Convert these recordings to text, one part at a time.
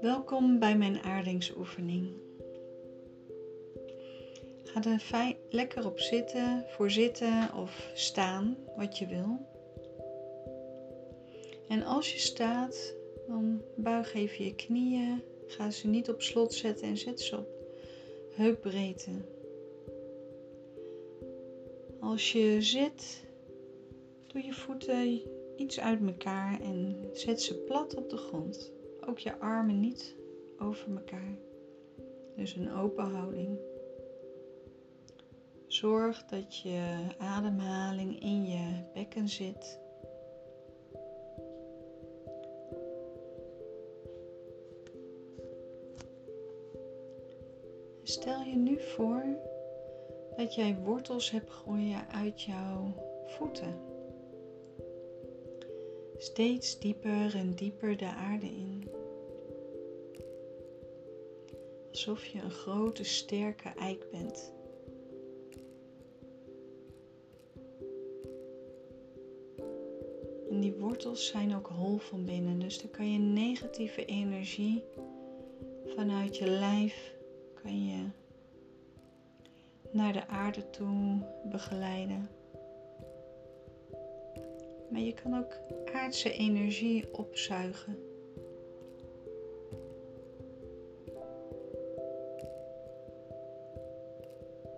Welkom bij mijn aardingsoefening. Ga er lekker op zitten, voor zitten of staan, wat je wil. En als je staat, dan buig even je knieën, ga ze niet op slot zetten en zet ze op heupbreedte. Als je zit, doe je voeten iets uit elkaar en zet ze plat op de grond. Ook je armen niet over elkaar. Dus een open houding. Zorg dat je ademhaling in je bekken zit. Stel je nu voor dat jij wortels hebt groeien uit jouw voeten. Steeds dieper en dieper de aarde in. Alsof je een grote sterke eik bent. En die wortels zijn ook hol van binnen, dus dan kan je negatieve energie vanuit je lijf kan je naar de aarde toe begeleiden. Maar je kan ook aardse energie opzuigen.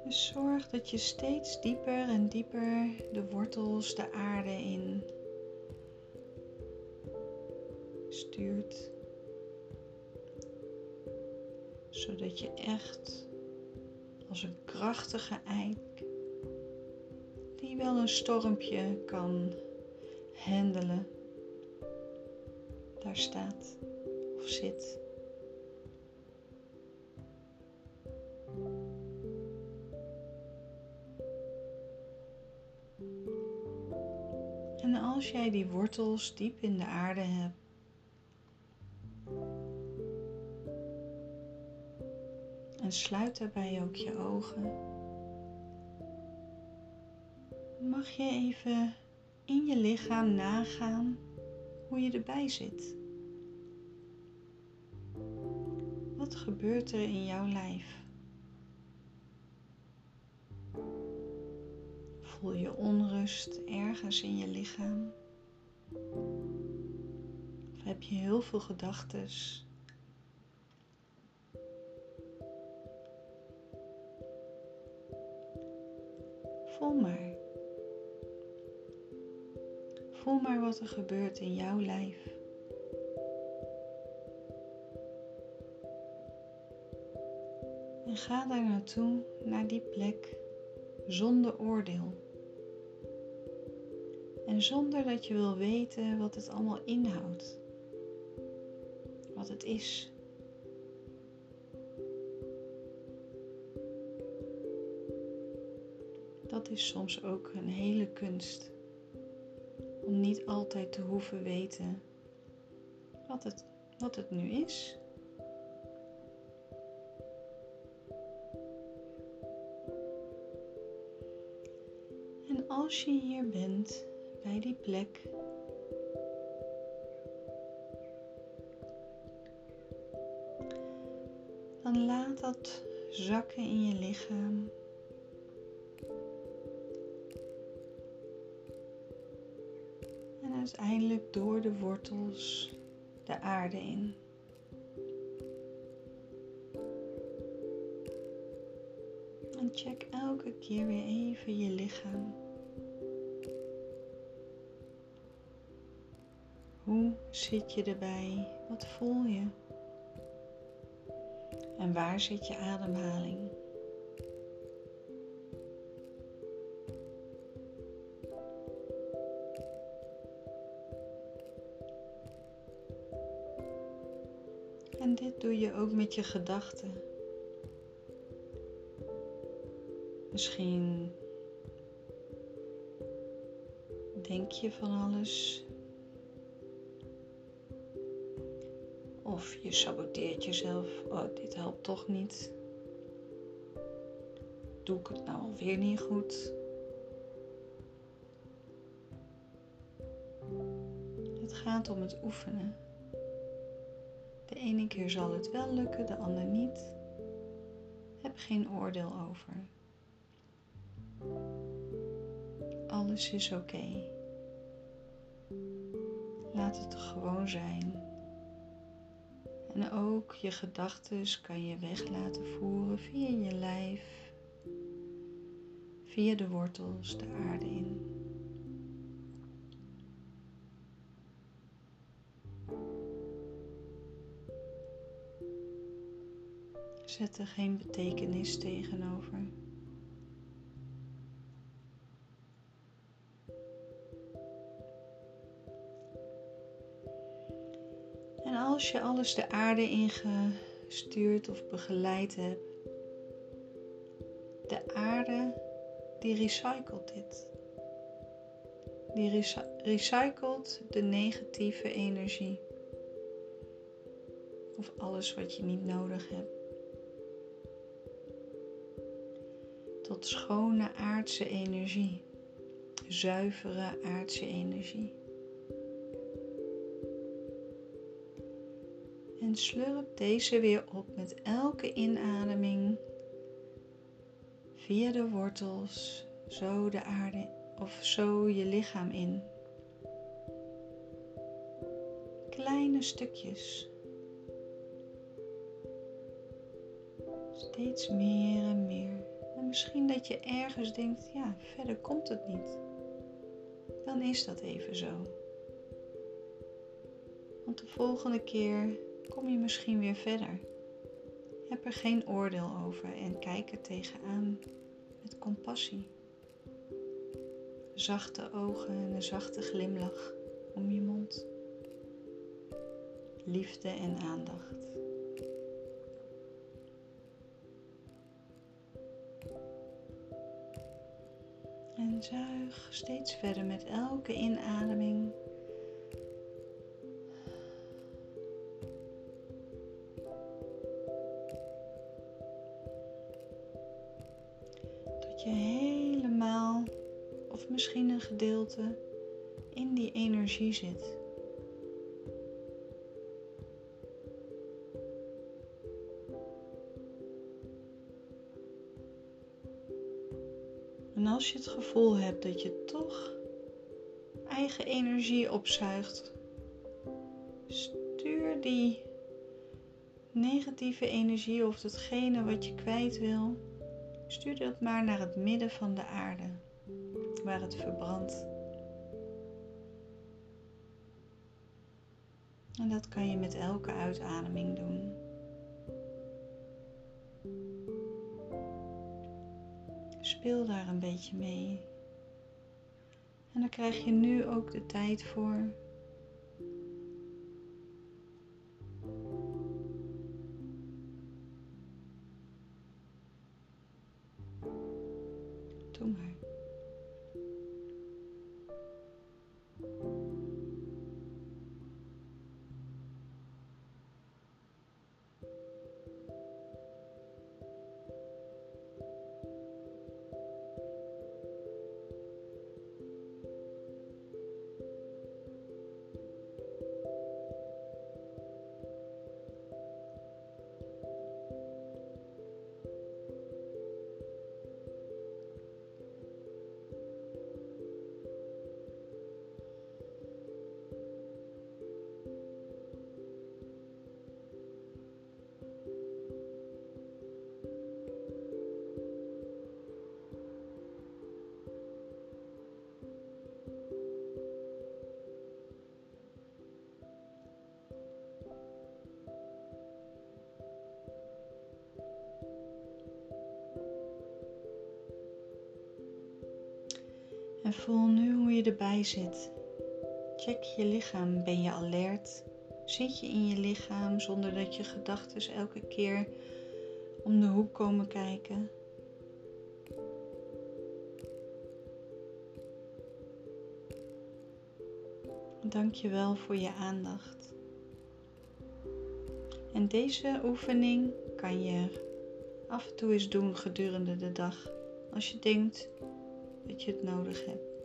Dus zorg dat je steeds dieper en dieper de wortels de aarde in stuurt. Zodat je echt als een krachtige eik die wel een stormpje kan handelen, daar staat of zit. En als jij die wortels diep in de aarde hebt, en sluit daarbij ook je ogen. Mag je even in je lichaam nagaan hoe je erbij zit. Wat gebeurt er in jouw lijf? Voel je onrust ergens in je lichaam? Of heb je heel veel gedachten Voel maar. Voel maar wat er gebeurt in jouw lijf. En ga daar naartoe, naar die plek, zonder oordeel. En zonder dat je wil weten wat het allemaal inhoudt. Wat het is. dat is soms ook een hele kunst. Om niet altijd te hoeven weten wat het, wat het nu is. En als je hier bent, bij die plek, dan laat dat zakken in je lichaam. Uiteindelijk door de wortels de aarde in. En check elke keer weer even je lichaam. Hoe zit je erbij? Wat voel je? En waar zit je ademhaling? Dit doe je ook met je gedachten. Misschien denk je van alles. Of je saboteert jezelf. Oh, dit helpt toch niet. Doe ik het nou alweer niet goed? gaat om het oefenen. De ene keer zal het wel lukken, de ander niet. Heb geen oordeel over. Alles is oké. Laat het gewoon zijn. En ook je gedachten kan je weg laten voeren via je lijf, via de wortels, de aarde in. Zet er geen betekenis tegenover. En als je alles de aarde ingestuurd of begeleid hebt, de aarde die recycelt dit. Die recycelt de negatieve energie. Of alles wat je niet nodig hebt. Tot schone aardse energie, zuivere aardse energie. En slurp deze weer op met elke inademing via de wortels, zo de aarde of zo je lichaam in. Kleine stukjes. Steeds meer en meer misschien dat je ergens denkt, ja, verder komt het niet. Dan is dat even zo. Want de volgende keer kom je misschien weer verder. Heb er geen oordeel over en kijk er tegenaan met compassie. Zachte ogen en een zachte glimlach om je mond. Liefde en aandacht. En zuig steeds verder met elke inademing. Tot je helemaal, of misschien een gedeelte, in die energie zit. En als je het gevoel hebt dat je toch eigen energie opzuigt, stuur die negatieve energie of datgene wat je kwijt wil, stuur dat maar naar het midden van de aarde, waar het verbrandt. En dat kan je met elke uitademing doen. Speel daar een beetje mee. En daar krijg je nu ook de tijd voor. En voel nu hoe je erbij zit. Check je lichaam. Ben je alert? Zit je in je lichaam zonder dat je gedachten elke keer om de hoek komen kijken? Dank je wel voor je aandacht. En deze oefening kan je af en toe eens doen gedurende de dag. Als je denkt, dat je het nodig hebt.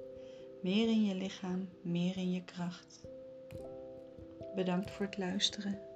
Meer in je lichaam, meer in je kracht. Bedankt voor het luisteren.